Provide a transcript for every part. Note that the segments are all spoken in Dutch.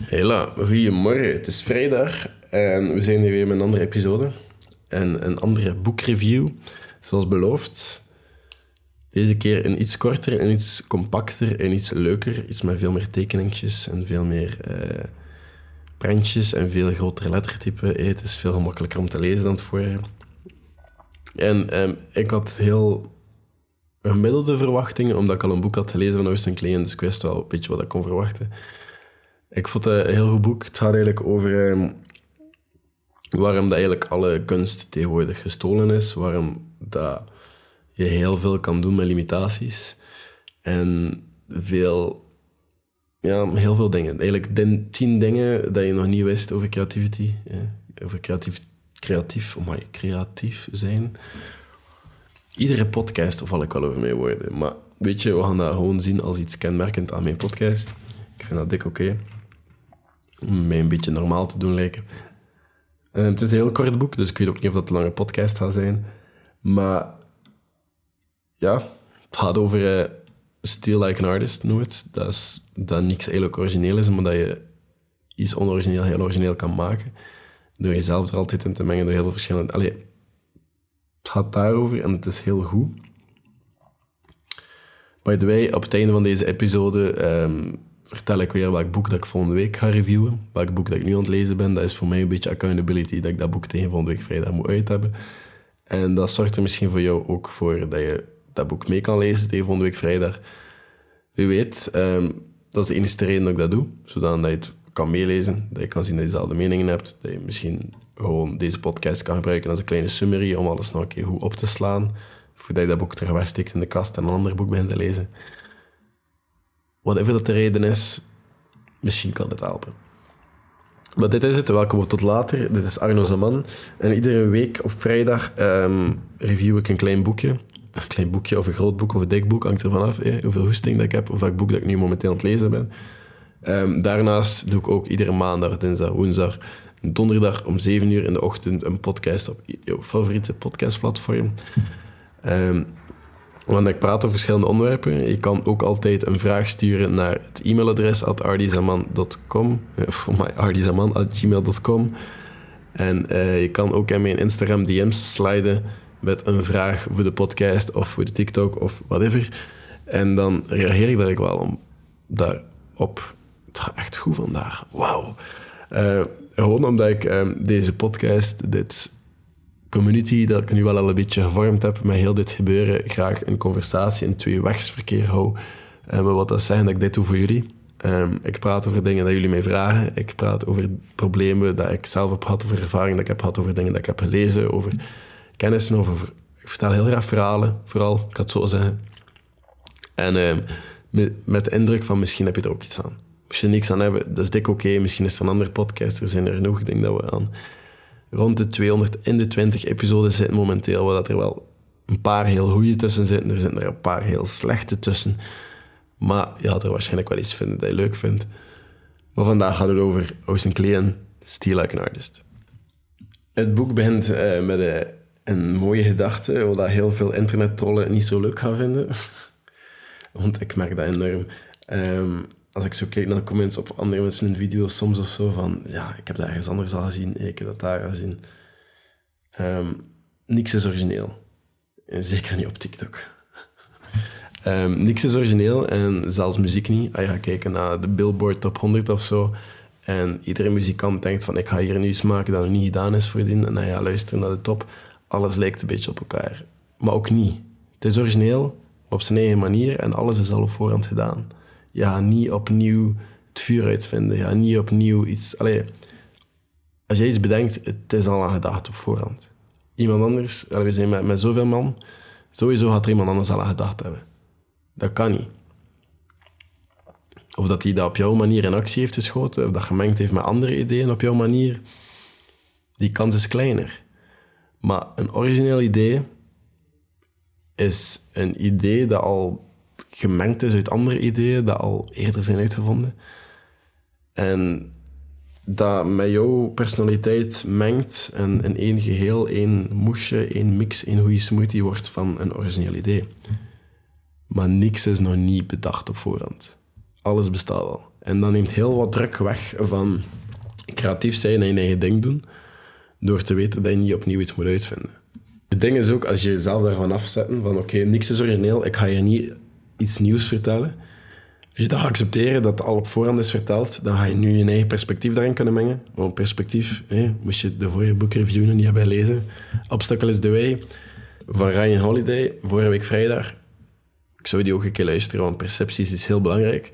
Hela, goedemorgen. Het is vrijdag en we zijn hier weer met een andere episode. En een andere boekreview, zoals beloofd. Deze keer een iets korter en iets compacter en iets leuker. Iets met veel meer tekeningetjes en veel meer eh, prentjes en veel grotere lettertypen. Eh, het is veel gemakkelijker om te lezen dan het vorige. En ehm, ik had heel gemiddelde verwachtingen, omdat ik al een boek had gelezen van Austin Klein, dus ik wist wel een beetje wat ik kon verwachten. Ik vond het een heel goed boek. Het gaat eigenlijk over ehm, waarom dat eigenlijk alle kunst tegenwoordig gestolen is, waarom dat je heel veel kan doen met limitaties en veel, ja, heel veel dingen. Eigenlijk den, tien dingen dat je nog niet wist over creativity, over creatief, creatief, oh my, creatief zijn. Iedere podcast val ik wel over mijn woorden, maar weet je, we gaan dat gewoon zien als iets kenmerkend aan mijn podcast. Ik vind dat dik oké om mij een beetje normaal te doen lijken. Uh, het is een heel kort boek, dus ik weet ook niet of dat een lange podcast gaat zijn. Maar ja, het gaat over uh, Still Like an Artist, noem het. Dat, is, dat niks eigenlijk origineel is, maar dat je iets onorigineel heel origineel kan maken. Door jezelf er altijd in te mengen, door heel veel verschillende... Allee, het gaat daarover en het is heel goed. By the way, op het einde van deze episode um, vertel ik weer welk boek dat ik volgende week ga reviewen. Welk boek dat ik nu aan het lezen ben. Dat is voor mij een beetje accountability, dat ik dat boek tegen volgende week vrijdag moet uit hebben. En dat zorgt er misschien voor jou ook voor dat je dat boek mee kan lezen tegen volgende week vrijdag. Wie weet, um, dat is de enige reden dat ik dat doe. Zodat je het kan meelezen, dat je kan zien dat je dezelfde meningen hebt. Dat je misschien gewoon deze podcast kan gebruiken als een kleine summary om alles nog een keer goed op te slaan. Voordat je dat boek terug in de kast en een ander boek begint te lezen whatever dat de reden is, misschien kan het helpen. Maar dit is het. Welkom tot later. Dit is Arno Zaman. En iedere week op vrijdag um, review ik een klein boekje. Een klein boekje of een groot boek of een dik boek, hangt ervan af. Eh, hoeveel hoesting dat ik heb of welk boek dat ik nu momenteel aan het lezen ben. Um, daarnaast doe ik ook iedere maandag, dinsdag, woensdag donderdag om 7 uur in de ochtend een podcast op jouw favoriete podcastplatform. Um, want ik praat over verschillende onderwerpen. Je kan ook altijd een vraag sturen naar het e-mailadres ardizaman.com of ardizaman.gmail.com En uh, je kan ook in mijn Instagram DM's sliden met een vraag voor de podcast of voor de TikTok of whatever. En dan reageer ik daar wel om, daarop. Het gaat echt goed vandaag. Wauw. Uh, gewoon omdat ik um, deze podcast, dit community dat ik nu wel al een beetje gevormd heb met heel dit gebeuren, graag een conversatie in twee wegsverkeer hou. Um, wat dat zijn dat ik dit doe voor jullie. Um, ik praat over dingen dat jullie mij vragen. Ik praat over problemen dat ik zelf heb gehad, over ervaringen dat ik heb gehad, over dingen dat ik heb gelezen, over kennissen, over... Ik vertel heel graag verhalen, vooral, ik kan het zo zeggen. En um, met, de indruk van misschien heb je er ook iets aan. Als je niks aan hebt, dat is dik oké. Misschien is er een andere podcast, er zijn er genoeg. Ik dat we aan rond de 200 in de 20 episodes zitten momenteel, waar dat er wel een paar heel goede tussen zitten. Er zitten er een paar heel slechte tussen. Maar je had er waarschijnlijk wel iets vinden dat je leuk vindt. Maar vandaag gaat het over Austin Kleon, Steal Like an Artist. Het boek begint uh, met een, een, mooie gedachte, wat heel veel internettrollen niet zo leuk gaan vinden. Want ik merk dat enorm. Um, als ik zo kijk naar de comments op andere mensen in video's soms of zo, van ja, ik heb dat ergens anders al gezien, ik heb dat daar gezien. Um, niks is origineel. En zeker niet op TikTok. um, niks is origineel en zelfs muziek niet. Als je gaat kijken naar de Billboard Top 100 of zo, en iedere muzikant denkt van ik ga hier nu iets maken dat nog niet gedaan is voordien, en dan ja, luister naar de top, alles lijkt een beetje op elkaar. Maar ook niet. Het is origineel, op zijn eigen manier, en alles is al op voorhand gedaan ja, niet opnieuw het vuur uitvinden. Ja, niet opnieuw iets... Allee, als jij iets bedenkt, het is al aan gedacht op voorhand. Iemand anders, we zijn met, met zoveel man, sowieso gaat er iemand anders al aan gedacht hebben. Dat kan niet. Of dat hij dat op jouw manier in actie heeft geschoten, of dat gemengd heeft met andere ideeën op jouw manier, die kans is kleiner. Maar een origineel idee is een idee dat al gemengd is uit andere ideeën dat al eerder zijn uitgevonden. En dat met jouw personaliteit mengt en in één geheel, één moesje, één mix, één goede smoothie wordt van een origineel idee. Maar niks is nog niet bedacht op voorhand. Alles bestaat al. En dat neemt heel wat druk weg van creatief zijn en je eigen ding doen, door te weten dat je niet opnieuw iets moet uitvinden. Het ding is ook, als je jezelf daarvan afzetten, van oké, niks is origineel, ik ga hier niet iets nieuws vertellen. Als je dat accepteren, dat al op voorhand is verteld, dan ga je nu je eigen perspectief daarin kunnen mengen. Want perspectief, hé, moest je de vorige boekreview nog niet hebben gelezen. Obstacle is the Way van Ryan Holiday, vorige week vrijdag. Ik zou die ook een keer luisteren, want percepties is heel belangrijk.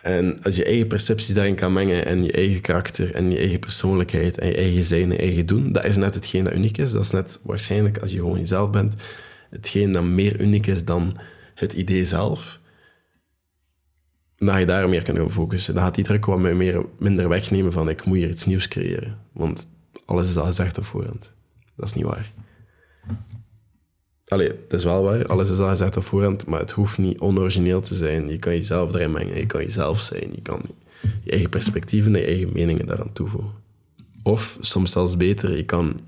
En als je eigen percepties daarin kan mengen en je eigen karakter en je eigen persoonlijkheid en je eigen zijn en eigen doen, dat is net hetgeen dat uniek is. Dat is net waarschijnlijk, als je gewoon jezelf bent, hetgeen dat meer uniek is dan het idee zelf. Ga je daar meer kunnen focussen. Dan gaat die druk wat meer, minder wegnemen van ik moet hier iets nieuws creëren. Want alles is al gezegd op voorhand. Dat is niet waar. Allee, het is wel waar, alles is al gezegd op voorhand, maar het hoeft niet onorigineel te zijn. Je kan jezelf erin mengen, je kan jezelf zijn, je kan je eigen perspectieven en je eigen meningen daaraan toevoegen. Of, soms zelfs beter, je kan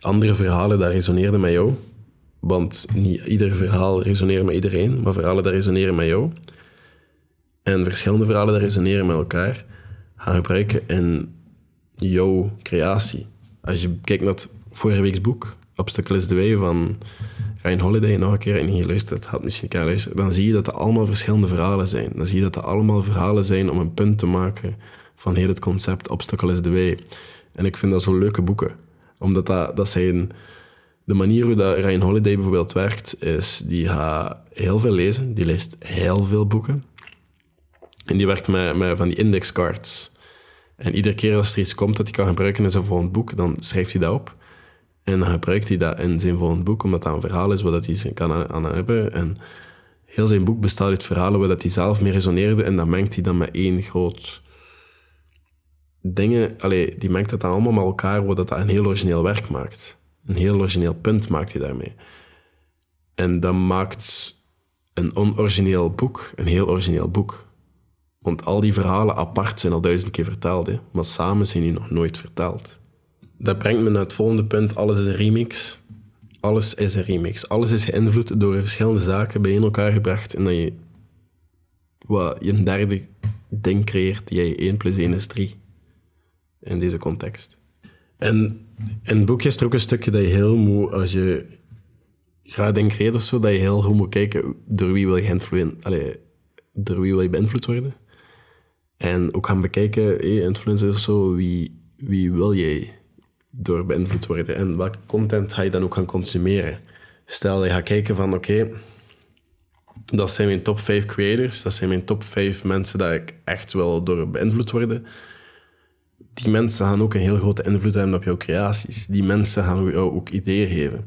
andere verhalen dat resoneren met jou, want niet ieder verhaal resoneert met iedereen, maar verhalen dat resoneren met jou. En verschillende verhalen dat resoneren met elkaar gaan gebruiken in jouw creatie. Als je kijkt naar het vorige week's boek, Obstacle is the Way van Ryan Holiday, nog een keer en je luistert, had misschien kan luisteren, dan zie je dat er allemaal verschillende verhalen zijn. Dan zie je dat er allemaal verhalen zijn om een punt te maken van heel het concept Obstacle is the Way. En ik vind dat zo leuke boeken. Omdat dat, dat zijn... De manier hoe dat Ryan Holiday bijvoorbeeld werkt, is die gaat heel veel lezen. Die leest heel veel boeken. En die werkt met, met van die indexcards. En iedere keer als er iets komt dat hij kan gebruiken in zijn volgend boek, dan schrijft hij dat op. En dan gebruikt hij dat in zijn volgend boek, omdat dat een verhaal is wat hij kan aan, hebben. En heel zijn boek bestaat uit verhalen waar hij zelf mee resoneerde. En dat mengt hij dan met één groot dingen. Allee, die mengt dat dan allemaal met elkaar, waar dat een heel origineel werk maakt. Een heel origineel punt maakt hij daarmee. En dat maakt een onorigineel boek een heel origineel boek. Want al die verhalen apart zijn al duizend keer verteld, hè, maar samen zijn die nog nooit verteld dat brengt me naar het volgende punt. Alles is een remix. Alles is een remix. Alles is geïnvloed door verschillende zaken bij elkaar gebracht. En dat je, wat, je een derde ding creëert, je 1 plus 1 is 3. In deze context. En in het boekje is er ook een stukje dat je heel moet, als je gaat denken creëert zo, dat je heel goed moet kijken door wie wil je geïnflueerd, door wie wil je beïnvloed worden. En ook gaan bekijken, hey, influencers zo, wie, wie wil jij door beïnvloed worden. En welke content ga je dan ook gaan consumeren? Stel, je gaat kijken van, oké, dat zijn mijn top 5 creators, dat zijn mijn top 5 mensen dat ik echt wel door beïnvloed worden. Die mensen gaan ook een heel grote invloed hebben op jouw creaties. Die mensen gaan jou ook ideeën geven.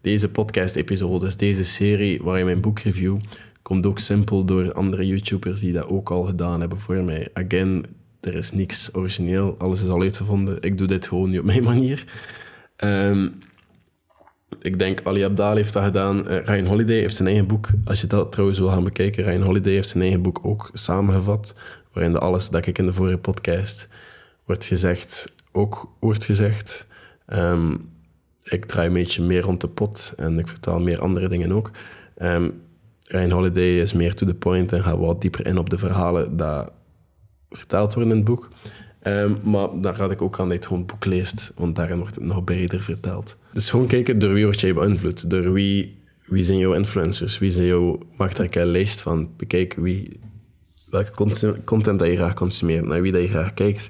Deze podcast-episodes, deze serie waar mijn boek review, komt ook simpel door andere YouTubers die dat ook al gedaan hebben voor mij. Again, er is niks origineel, alles is al uitgevonden. Ik doe dit gewoon nu op mijn manier. Ehm, ik denk, Ali Abdal heeft dat gedaan. Uh, Ryan Holiday heeft zijn eigen boek. Als je dat trouwens wil gaan bekijken, Ryan Holiday heeft zijn eigen boek ook samengevat. Waarin de alles dat ik in de vorige podcast wordt gezegd, ook wordt gezegd. Ehm, ik draai een beetje meer rond de pot en ik vertel meer andere dingen ook. Um, Ryan Holiday is meer to the point en gaat wat dieper in op de verhalen dat vertaald worden in het boek. Um, maar daar raad ik ook aan dat het gewoon boek leest, want daarin wordt het nog breder verteld. Dus gewoon kijken door wie word jij beïnvloed, door wie, wie zijn jouw influencers, wie zijn jouw, een lijst van, bekijk wie, welke content dat je graag consumeert, naar wie dat je graag kijkt.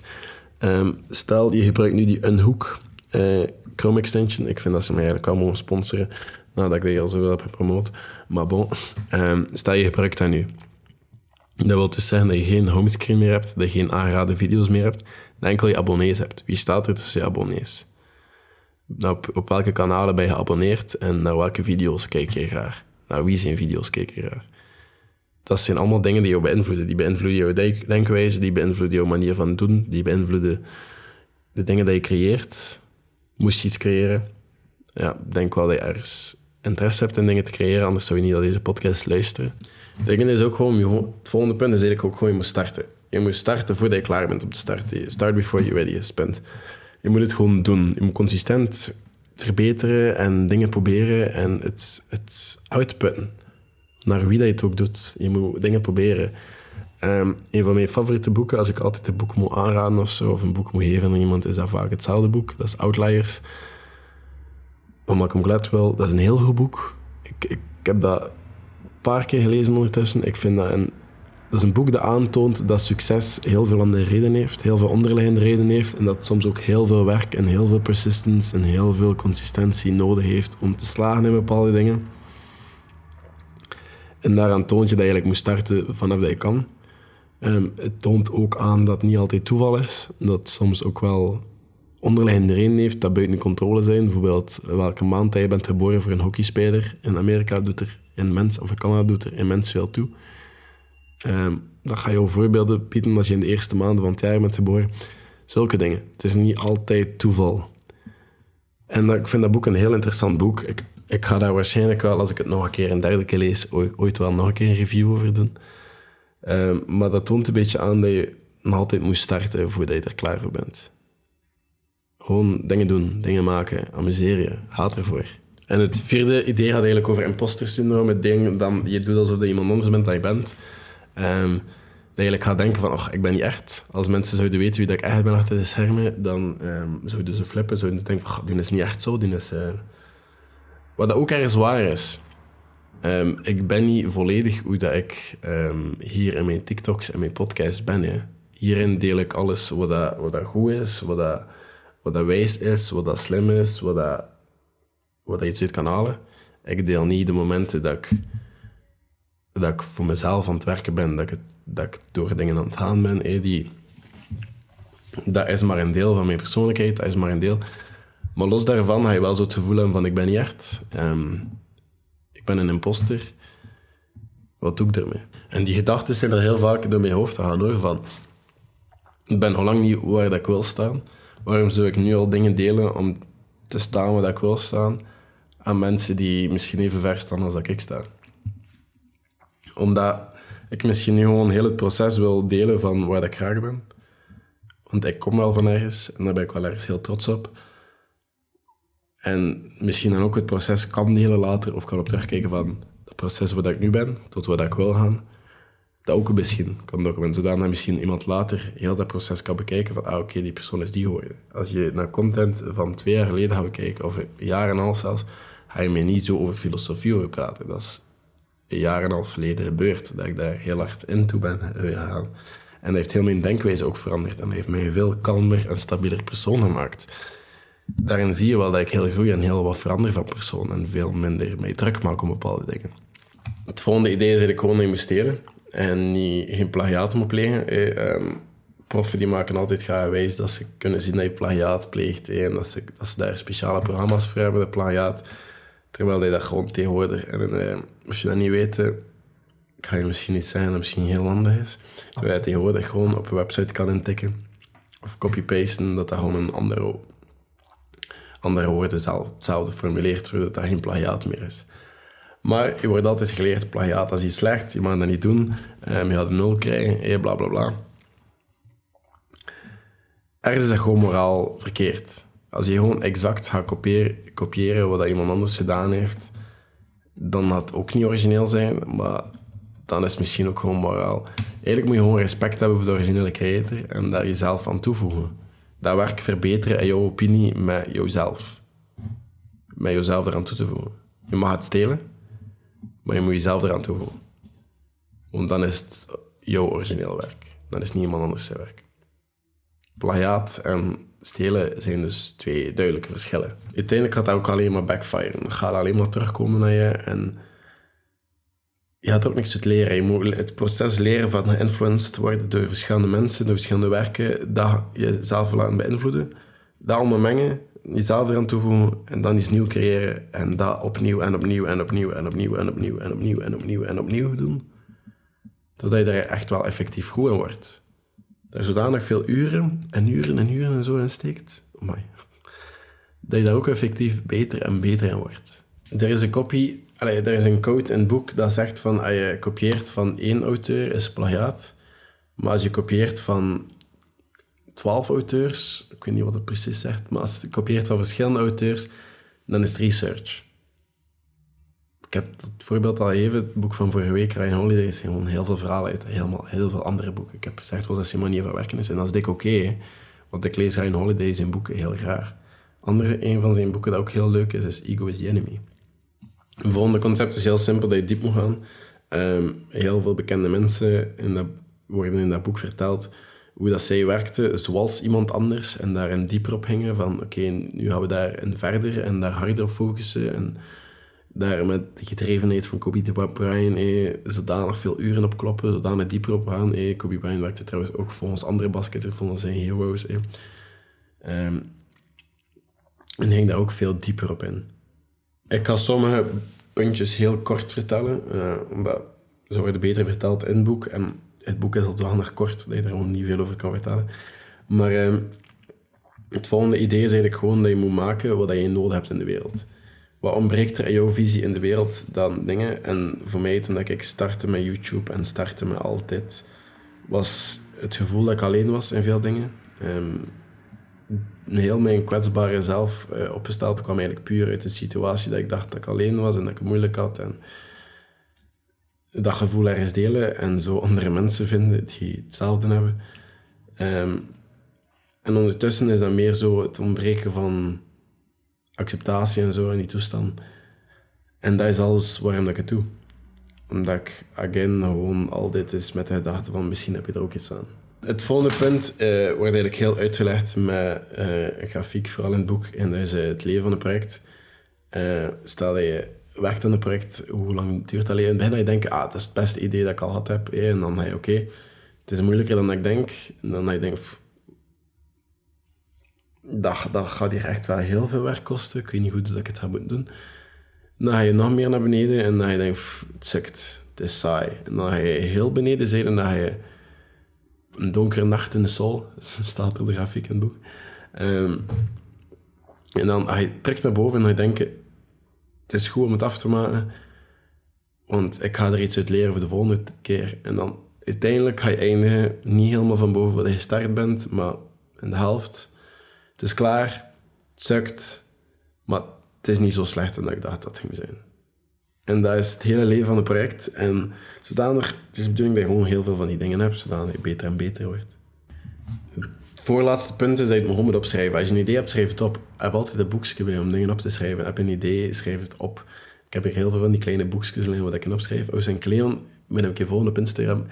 Um, stel, je gebruikt nu die Unhook uh, Chrome extension, ik vind dat ze mij eigenlijk wel mogen sponsoren, nadat ik die al zoveel heb gepromoot. Maar bon, um, stel je gebruikt dat nu. Dat wil dus zeggen dat je geen homescreen meer hebt, dat je geen aangeraden video's meer hebt, dat enkel je abonnees hebt. Wie staat er tussen je abonnees? Nou, op, op, welke kanalen ben je geabonneerd en naar welke video's kijk je graag? Naar wie zijn video's kijk je graag? Dat zijn allemaal dingen die jou beïnvloeden. Die beïnvloeden jouw denkwijze, die beïnvloeden jouw manier van doen, die beïnvloeden de dingen die je creëert. Moest je iets creëren? Ja, denk wel dat je ergens interesse hebt in dingen te creëren, anders zou je niet naar deze podcast luisteren. Het ding is ook gewoon, het volgende punt is eigenlijk ook gewoon, je moet starten. Je moet starten voordat je klaar bent om te starten. Start before you're ready is. Je moet het gewoon doen. Je moet consistent verbeteren en dingen proberen en het, het uitputten. Naar wie dat je het ook doet. Je moet dingen proberen. Ehm, een van mijn favoriete boeken, als ik altijd een boek moet aanraden of zo, of een boek moet geven aan iemand, is dat vaak hetzelfde boek. Dat is Outliers van Malcolm Gladwell. Dat is een heel goed boek. Ik, ik, heb dat een paar keer gelezen ondertussen. Ik vind dat een, dat is een boek dat aantoont dat succes heel veel andere redenen heeft, heel veel onderliggende redenen heeft, en dat soms ook heel veel werk en heel veel persistence en heel veel consistentie nodig heeft om te slagen in bepaalde dingen. En daaraan toont je dat je eigenlijk moet starten vanaf dat je kan. Um, het toont ook aan dat het niet altijd toeval is. Dat soms ook wel onderliggende redenen heeft dat buiten controle zijn. Bijvoorbeeld welke maand je bent geboren voor een hockeyspeler. In Amerika doet er in mens, of in Canada doet er immens veel toe. Um, dat ga je ook voorbeelden bieden als je in de eerste maanden van het jaar bent geboren. Zulke dingen. Het is niet altijd toeval. En dat, ik vind dat boek een heel interessant boek. Ik, ik ga daar waarschijnlijk wel, als ik het nog een keer een derde keer lees, ooit wel nog een keer een review over doen. Um, maar dat toont een beetje aan dat je nog altijd moet starten voordat je er klaar voor bent. Gewoon dingen doen, dingen maken, amuseer je, gaat ervoor. En het vierde idee gaat eigenlijk over imposter syndroom. Het ding dan je doet alsof je iemand anders bent dan je bent. Um, dat je eigenlijk gaat denken van, oh, ik ben niet echt. Als mensen zouden weten wie dat ik echt ben achter de schermen, dan um, zouden ze flippen. Zouden ze denken van, die is niet echt zo, die is... Uh... Wat ook ergens waar is. Um, ik ben niet volledig hoe dat ik hier in mijn TikToks en mijn podcasts ben. Hè. Hierin deel ik alles wat, dat, wat dat goed is, wat dat wat dat wijs is, wat dat slim is, wat dat, wat dat iets uit kan halen. Ik deel niet de momenten dat ik, dat ik voor mezelf aan het werken ben, dat ik, dat ik door dingen aan het gaan ben. Hey, die, dat is maar een deel van mijn persoonlijkheid, dat is maar een deel. Maar los daarvan ga je wel zo het gevoel hebben van ik ben niet echt. Um, ik ben een imposter. Wat doe ik ermee? En die gedachten zijn er heel vaak door mijn hoofd gaan hoor. Van, ik ben al lang niet waar dat ik wil staan. Waarom zou ik nu al dingen delen om te staan waar ik wil staan aan mensen die misschien even ver staan als dat ik sta? Omdat ik misschien nu gewoon heel het proces wil delen van waar ik graag ben. Want ik kom wel van ergens en daar ben ik wel ergens heel trots op. En misschien dan ook het proces kan delen later of kan op terugkijken van het proces waar ik nu ben tot waar ik wil gaan dat ook misschien kan documenteren. Zodat misschien iemand later heel dat proces kan bekijken van, ah oké, die persoon is die geworden. Als je naar content van twee jaar geleden gaat bekijken, of jaar en half zelfs, ga je mij niet zo over filosofie over praten. Dat is een jaar en half geleden gebeurd, dat ik daar heel hard in toe ben gegaan. En dat heeft heel mijn denkwijze ook veranderd. En dat heeft mij een veel kalmer en stabieler persoon gemaakt. Daarin zie je wel dat ik heel groei en heel wat verander van persoon. En veel minder mij druk maak om bepaalde dingen. Het volgende idee is eigenlijk gewoon investeren en niet, geen plagiaat moet plegen. Eh, proffen die maken altijd graag wijs dat ze kunnen zien dat je plagiaat pleegt en dat ze, dat ze daar speciale programma's voor hebben, de plagiaat. Terwijl je dat gewoon tegenwoordig... En, als je dat niet weet, kan je misschien niet zeggen dat misschien heel handig is. Terwijl je tegenwoordig gewoon op een website kan intikken of copy-pasten, dat dat gewoon een andere, andere woorden hetzelfde formuleert, zodat dat geen plagiaat meer is. Maar je wordt altijd geleerd, plagiaat, als iets slecht, je mag dat niet doen. Um, je gaat een nul krijgen, eh, bla bla bla. Ergens is dat gewoon moraal verkeerd. Als je gewoon exact gaat kopiëren, wat iemand anders gedaan heeft, dan gaat het ook niet origineel zijn, maar dan is het misschien ook gewoon moraal. Eigenlijk moet je gewoon respect hebben voor de originele creator en daar jezelf aan toevoegen. Dat werk verbeteren in jouw opinie met jouzelf. Met jezelf eraan toe te voegen. Je mag het stelen, maar je moet jezelf eraan toevoegen. Want dan is het jouw origineel werk. Dan is het niet iemand anders zijn werk. Plagiaat en stelen zijn dus twee duidelijke verschillen. Uiteindelijk gaat dat ook alleen maar backfire. Dan gaat alleen maar terugkomen naar je en je gaat ook niks uit leren. Je moet het proces leren van geïnfluenced worden door verschillende mensen, door verschillende werken, dat jezelf laten beïnvloeden. Dat allemaal mengen jezelf eraan toevoegen en dan iets nieuw creëren en dat opnieuw en opnieuw en opnieuw en opnieuw en opnieuw en opnieuw en opnieuw en opnieuw doen. Totdat je er echt wel effectief goed in wordt. Daar zodanig veel uren en uren en uren en zo in steekt. Dat je daar ook effectief beter en beter in wordt. Er is een copy, allee, er is een code in het boek dat zegt van als je kopieert van één auteur is plagiaat. Maar als je kopieert van twaalf auteurs, ik weet niet wat het precies zegt, maar als je kopieert van verschillende auteurs, dan is het research. ik heb het voorbeeld al even, het boek van vorige week, Ryan Holiday, is gewoon heel veel verhalen uit helemaal, heel veel andere boeken. Ik heb gezegd wel dat zijn manier van werken is. En dat is dik oké, want ik lees Ryan Holiday zijn boeken heel graag. Andere, een van zijn boeken dat ook heel leuk is, is Ego is the Enemy. Het volgende concept is heel simpel, dat je diep moet gaan. Ehm, heel veel bekende mensen dat, worden in dat boek verteld hoe dat zij werkten zoals iemand anders en daar een dieper op hingen van oké, nu gaan we daar verder en daar harder op focussen en daar met de gedrevenheid van Kobe Bryant eh, zodanig veel uren op kloppen, zodanig dieper op gaan. Eh. Kobe Bryant werkte trouwens ook volgens andere basketters, volgens zijn heroes. Eh. Um, en ging daar ook veel dieper op in. Ik ga sommige puntjes heel kort vertellen, uh, omdat ze worden beter verteld in het boek. En het boek is zodanig kort dat je er gewoon niet veel over kan vertellen. Maar uh, het volgende idee is eigenlijk gewoon dat je moet maken wat je nodig hebt in de wereld. Wat ontbreekt er jouw visie in de wereld dan dingen? En voor mij, toen ik startte met YouTube en startte met altijd, was het gevoel dat ik alleen was in veel dingen. Um, heel mijn kwetsbare zelf uh, opgesteld kwam eigenlijk puur uit de situatie dat ik dacht dat ik alleen was en dat ik het moeilijk had. En dat gevoel ergens delen en zo andere mensen vinden die hetzelfde hebben. Ehm, en ondertussen is dat meer zo het ontbreken van acceptatie en zo in die toestand. En dat is alles waarom ik het doe. Omdat ik, again, gewoon altijd is met de gedachte van misschien heb je er ook iets aan. Het volgende punt uh, wordt eigenlijk heel uitgelegd met een grafiek, vooral in het boek. En dat is uh, het leven van het project. stel dat je werkt aan een project, hoe lang duurt dat? In het begin dat je ah, dat is het beste idee dat ik al had heb. En dan denk je, oké, het is moeilijker dan ik denk. En dan je denkt, dat, dat gaat hier echt wel heel veel werk kosten. Ik weet niet goed dat ik het ga moeten doen. Dan ga je nog meer naar beneden en dan je denkt, het sukt, het is saai. En dan ga je heel beneden zijn en dan ga je een donkere nacht in de sol, staat er op de grafiek in het boek. Ehm, en dan je trekt naar boven en dan denk je, het is goed om het af te maken, want ik ga er iets uit leren voor de volgende keer. En dan uiteindelijk ga je eindigen niet helemaal van boven waar je gestart bent, maar in de helft. Het is klaar, het sukt, maar het is niet zo slecht dan ik dacht dat het ging zijn. En dat is het hele leven van het project. En zodanig, het is de bedoeling dat je gewoon heel veel van die dingen hebt, zodanig je beter en beter wordt. Het voorlaatste punt is dat je het moet opschrijven. Als je een idee hebt, schrijf het op. Ik heb altijd een boekje bij om dingen op te schrijven. Heb je een idee, schrijf het op. Ik heb hier heel veel van die kleine boekjes liggen wat ik kan opschrijven. Oos en Cleon, ben ik keer volgende op Instagram.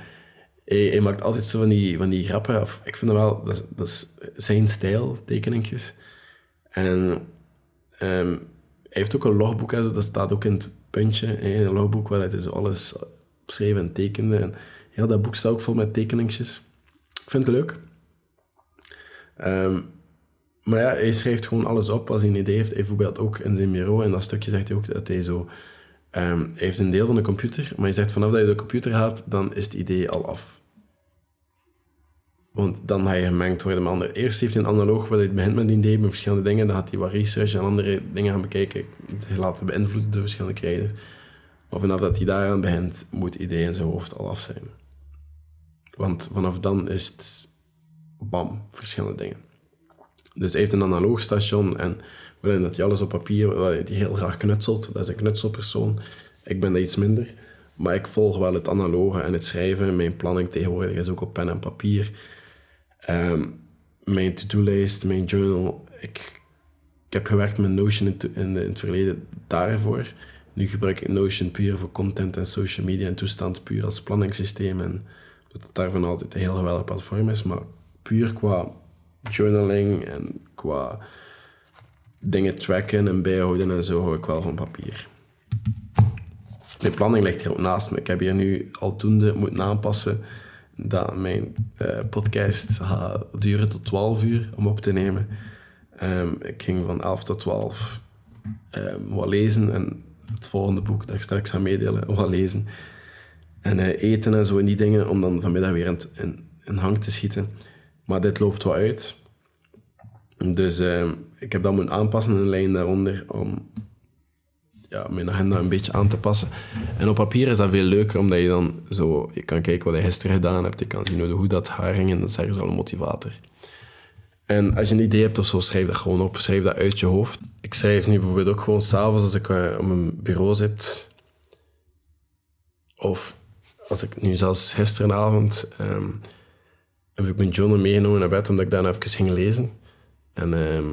Hij, maakt altijd zo van die, van die grappen. Of, ik vind dat wel, dat is, dat is zijn stijl, tekeningjes. En um, hij heeft ook een logboek, dat staat ook in het puntje in een logboek waar hij dus alles schreef en tekende. En heel dat boek staat ook vol met tekeningsjes. Ik vind het leuk. Ehm, maar ja, hij schrijft gewoon alles op als hij een idee heeft. Hij bijvoorbeeld ook in zijn bureau, en dat stukje zegt hij ook dat hij zo... Um, hij heeft een deel van de computer, maar hij zegt vanaf dat je de computer haalt, dan is het idee al af. Want dan ga je gemengd worden met anderen. Eerst heeft hij een analoog waar hij begint met een idee, met verschillende dingen. Dan gaat hij wat research en andere dingen gaan bekijken. Hij laten beïnvloeden door verschillende creators. Maar vanaf dat hij daaraan begint, moet het idee in zijn hoofd al af zijn. Want vanaf dan is het bam, verschillende dingen. Dus hij heeft een analoog station en waarin dat hij alles op papier, waarin hij heel graag knutselt. Dat is een knutselpersoon. Ik ben dat iets minder. Maar ik volg wel het analoge en het schrijven. Mijn planning tegenwoordig is ook op pen en papier. Um, mijn to-do-lijst, mijn journal. Ik, ik heb gewerkt met Notion in, in, het verleden daarvoor. Nu gebruik ik Notion puur voor content en social media en toestand, puur als planningssysteem. En dat het daarvan altijd een heel geweldig platform is. Maar puur qua journaling en qua dingen tracken en bijhouden en zo hou ik wel van papier. Mijn planning ligt hier ook naast me. Ik heb hier nu aldoende moeten aanpassen dat mijn uh, podcast gaat duren tot 12 uur om op te nemen. Um, ik ging van 11 tot 12 um, wat lezen en het volgende boek dat ik straks ga meedelen, wat lezen. En uh, eten en zo en die dingen, om dan vanmiddag weer in, hang te schieten. Maar dit loopt wat uit. Dus uh, ik heb dat moeten aanpassen een lijn daaronder om ja, mijn agenda een beetje aan te passen. En op papier is dat veel leuker, omdat je dan zo... Je kan kijken wat je gisteren gedaan hebt, je kan zien hoe dat haar ging en dat is ergens wel een motivator. En als je een idee hebt of zo, schrijf dat gewoon op. Schrijf dat uit je hoofd. Ik schrijf nu bijvoorbeeld ook gewoon s'avonds als ik uh, op mijn bureau zit. Of als ik nu zelfs gisteravond ehm, heb ik mijn journal meegenomen naar bed omdat ik daarna even ging lezen. En ehm,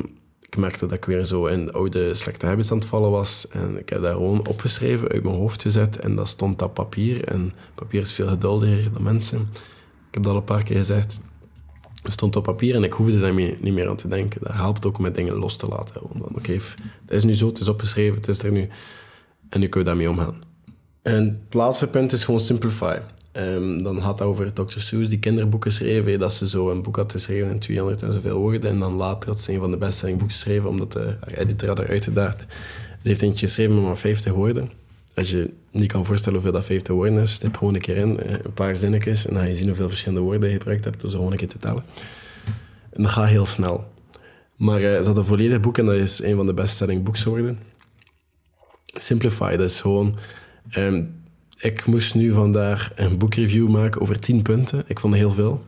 ik merkte dat ik weer zo in oude slechte habits aan het vallen was. En ik heb daar gewoon opgeschreven, uit mijn hoofd gezet. En dat stond op papier. En papier is veel geduldiger dan mensen. Ik heb dat al een paar keer gezegd. Het stond op papier en ik hoefde daar niet meer aan te denken. Dat helpt ook met dingen los te laten. Oké, het is nu zo, het is opgeschreven, het is er nu. En nu kun je daarmee omgaan. En het laatste punt is gewoon simplify. Um, dan had over Dr. Seuss, die kinderboeken schreef. Dat ze zo een boek had geschreven in 200 en zoveel woorden. En dan later had ze een van de bestselling boeken geschreven, omdat de, haar editor had eruit gedaard. Ze heeft eentje geschreven met maar 50 woorden. Als je niet kan voorstellen hoeveel dat 50 woorden is, tip gewoon een keer in, een paar zinnetjes. En dan ga je zien hoeveel verschillende woorden je gebruikt hebt, dus gewoon een keer te tellen. En dat gaat heel snel. Maar uh, ze had een volledig boek en dat is een van de bestselling boekswoorden. Simplify, dat is gewoon... Um, ik moest nu vandaag een boekreview maken over 10 punten. Ik vond heel veel.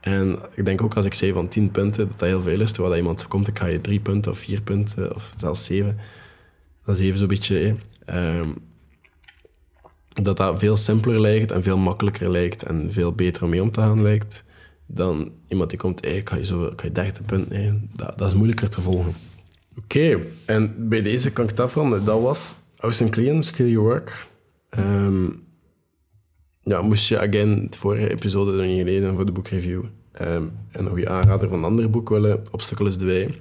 En ik denk ook als ik zei van 10 punten, dat dat heel veel is. Terwijl iemand komt, ik ga je 3 punten of 4 punten of zelfs 7. Dat is even zo'n beetje... Eh, dat dat veel simpeler lijkt en veel makkelijker lijkt en veel beter om mee om te gaan lijkt dan iemand die komt, hey, ga je, zo, ga je 30 punten. Nee, dat, dat is moeilijker te volgen. Oké, en bij deze kan ik het afronden. Dat was Austin Kleon, Steal Your Work. Um, ja, moest je, again, het vorige episode nog niet gelezen voor de boekreview um, en nog je aanrader van een ander boek willen, Obstacle is the Way.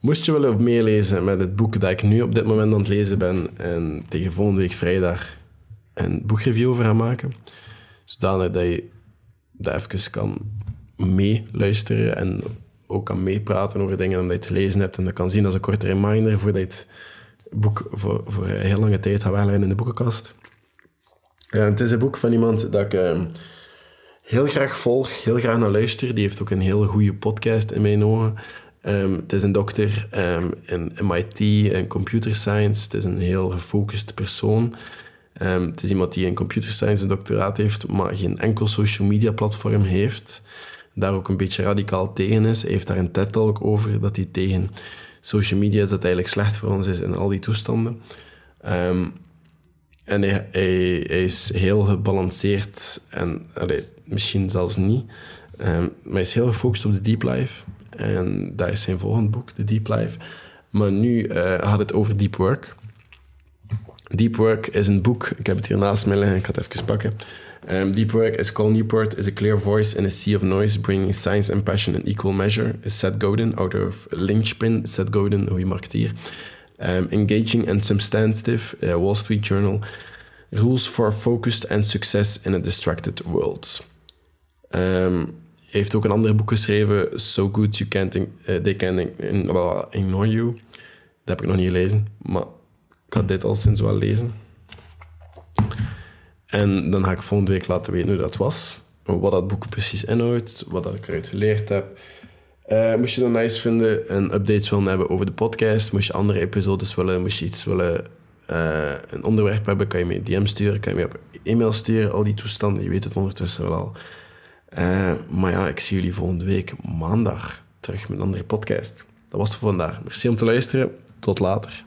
Moest je willen meelezen met het boek dat ik nu op dit moment aan het lezen ben en tegen volgende week vrijdag een boekreview over gaan maken, zodanig dat je dat even kan meeluisteren en ook kan meepraten over dingen dat je te lezen hebt en dat kan zien als een korte reminder voordat je het boek voor, voor een heel lange tijd gaat wegleggen in de boekenkast. Uh, het is een boek van iemand dat ik uh, heel graag volg, heel graag naar luister. Die heeft ook een hele goede podcast in mijn ogen. Um, het is een dokter um, in MIT en computer science. Het is een heel gefocust persoon. Het is iemand die een computer science doctoraat heeft, maar geen enkel social media platform heeft. Daar ook een beetje radicaal tegen is. Hij heeft daar een TED-talk over, dat hij tegen social media is, dat eigenlijk slecht voor ons is in al die toestanden. Um, en hij, is heel gebalanceerd en misschien zelfs niet. Um, maar hij is heel gefocust op de deep life. En dat is zijn volgende boek, The Deep Life. Maar nu uh, gaat het over deep work. Deep Work is een boek. Ik heb het hier naast liggen. Ik ga het even pakken. Um, deep Work is Call Newport is a clear voice in a sea of noise, bringing science and passion in equal measure. Is Seth Godin, author of Lynchpin. Seth Godin, goede marketeer. Um, engaging and substantive, uh, Wall Street Journal. Rules for focused and success in a distracted world. Um, heeft ook een ander boek geschreven, So Good You Can't uh, They Can Ignore You. Dat heb ik nog niet gelezen, maar ik ga dit al sinds wel lezen. En dan ga ik volgende week laten weten hoe dat was. Wat dat boek precies inhoudt, wat dat ik eruit geleerd heb. Uh, moest je dat nice vinden en updates willen hebben over de podcast, moest je andere episodes willen, moest je iets willen, uh, een onderwerp hebben, kan je me een DM sturen, kan je me op e-mail sturen, al die toestanden, je weet het ondertussen wel al. Uh, maar ja, ik zie jullie volgende week maandag terug met een andere podcast. Dat was het voor vandaag. Merci om te luisteren. Tot later.